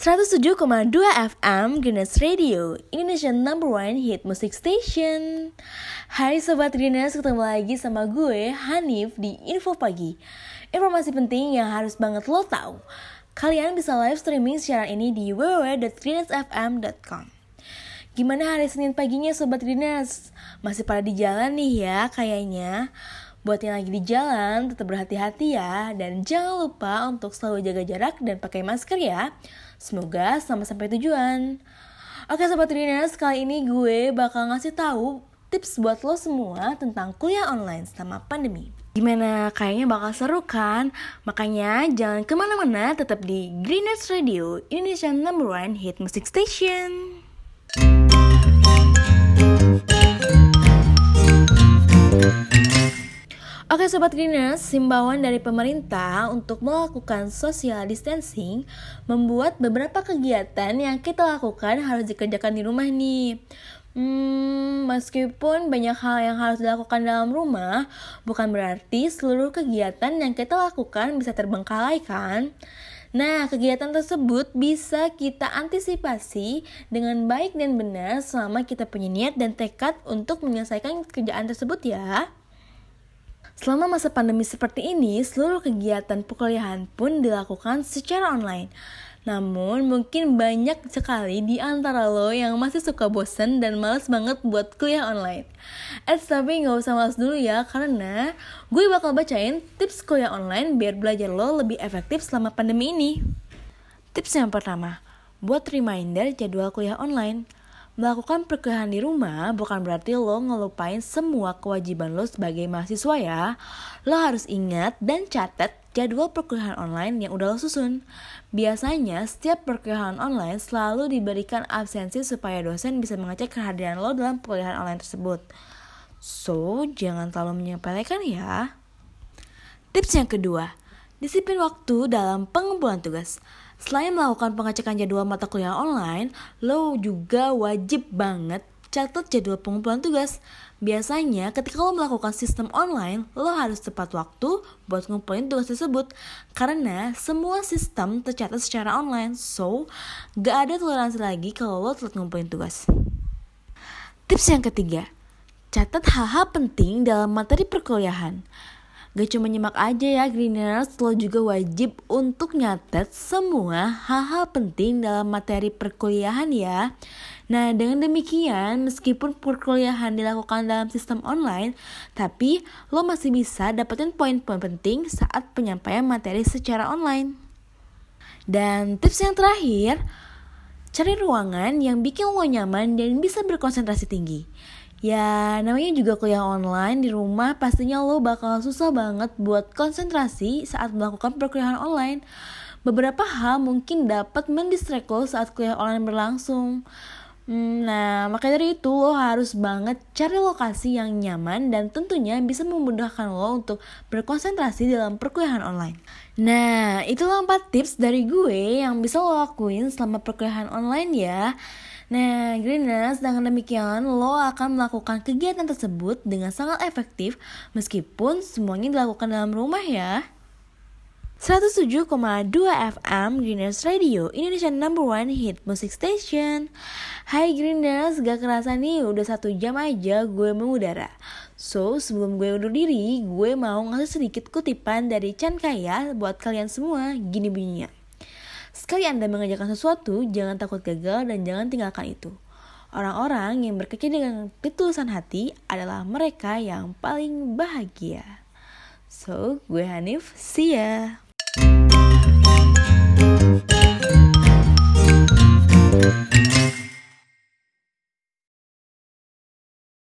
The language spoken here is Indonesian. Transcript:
107,2 FM Greeners Radio Indonesia number one hit music station. Hai Sobat Greeners, ketemu lagi sama gue Hanif di Info Pagi. Informasi penting yang harus banget lo tahu. Kalian bisa live streaming siaran ini di www.greenersfm.com Gimana hari Senin paginya Sobat Greeners? Masih pada di jalan nih ya kayaknya Buat yang lagi di jalan, tetap berhati-hati ya. Dan jangan lupa untuk selalu jaga jarak dan pakai masker ya. Semoga selamat sampai tujuan. Oke Sobat Triners, kali ini gue bakal ngasih tahu tips buat lo semua tentang kuliah online selama pandemi. Gimana? Kayaknya bakal seru kan? Makanya jangan ke mana-mana, tetap di Greeners Radio, Indonesia number one hit music station. Sobat Greeners, himbauan dari pemerintah untuk melakukan social distancing membuat beberapa kegiatan yang kita lakukan harus dikerjakan di rumah nih. Hmm, meskipun banyak hal yang harus dilakukan dalam rumah, bukan berarti seluruh kegiatan yang kita lakukan bisa terbengkalai kan? Nah, kegiatan tersebut bisa kita antisipasi dengan baik dan benar selama kita punya niat dan tekad untuk menyelesaikan kerjaan tersebut ya. Selama masa pandemi seperti ini, seluruh kegiatan perkuliahan pun dilakukan secara online. Namun, mungkin banyak sekali di antara lo yang masih suka bosen dan males banget buat kuliah online. Eh, tapi nggak usah males dulu ya, karena gue bakal bacain tips kuliah online biar belajar lo lebih efektif selama pandemi ini. Tips yang pertama, buat reminder jadwal kuliah online. Melakukan perkuliahan di rumah bukan berarti lo ngelupain semua kewajiban lo sebagai mahasiswa ya. Lo harus ingat dan catat jadwal perkuliahan online yang udah lo susun. Biasanya, setiap perkuliahan online selalu diberikan absensi supaya dosen bisa mengecek kehadiran lo dalam perkuliahan online tersebut. So, jangan terlalu menyepelekan ya. Tips yang kedua, disiplin waktu dalam pengumpulan tugas. Selain melakukan pengecekan jadwal mata kuliah online, lo juga wajib banget catat jadwal pengumpulan tugas. Biasanya ketika lo melakukan sistem online, lo harus tepat waktu buat ngumpulin tugas tersebut. Karena semua sistem tercatat secara online, so gak ada toleransi lagi kalau lo telat ngumpulin tugas. Tips yang ketiga, catat hal-hal penting dalam materi perkuliahan. Gak cuma nyimak aja ya Greeners, lo juga wajib untuk nyatet semua hal-hal penting dalam materi perkuliahan ya. Nah, dengan demikian, meskipun perkuliahan dilakukan dalam sistem online, tapi lo masih bisa dapetin poin-poin penting saat penyampaian materi secara online. Dan tips yang terakhir, cari ruangan yang bikin lo nyaman dan bisa berkonsentrasi tinggi. Ya, namanya juga kuliah online di rumah, pastinya lo bakal susah banget buat konsentrasi saat melakukan perkuliahan online. Beberapa hal mungkin dapat mendistract lo saat kuliah online berlangsung. Hmm, nah, maka dari itu lo harus banget cari lokasi yang nyaman dan tentunya bisa memudahkan lo untuk berkonsentrasi dalam perkuliahan online. Nah, itulah 4 tips dari gue yang bisa lo lakuin selama perkuliahan online ya. Nah, Greeners, dengan demikian lo akan melakukan kegiatan tersebut dengan sangat efektif meskipun semuanya dilakukan dalam rumah ya. 107,2 FM Greeners Radio, Indonesia number one hit music station. Hai Greeners, gak kerasa nih udah satu jam aja gue mengudara. So, sebelum gue undur diri, gue mau ngasih sedikit kutipan dari Chan Kaya buat kalian semua, gini bunyinya. Sekali Anda mengerjakan sesuatu, jangan takut gagal dan jangan tinggalkan itu. Orang-orang yang berkecil dengan ketulusan hati adalah mereka yang paling bahagia. So, gue Hanif, see ya!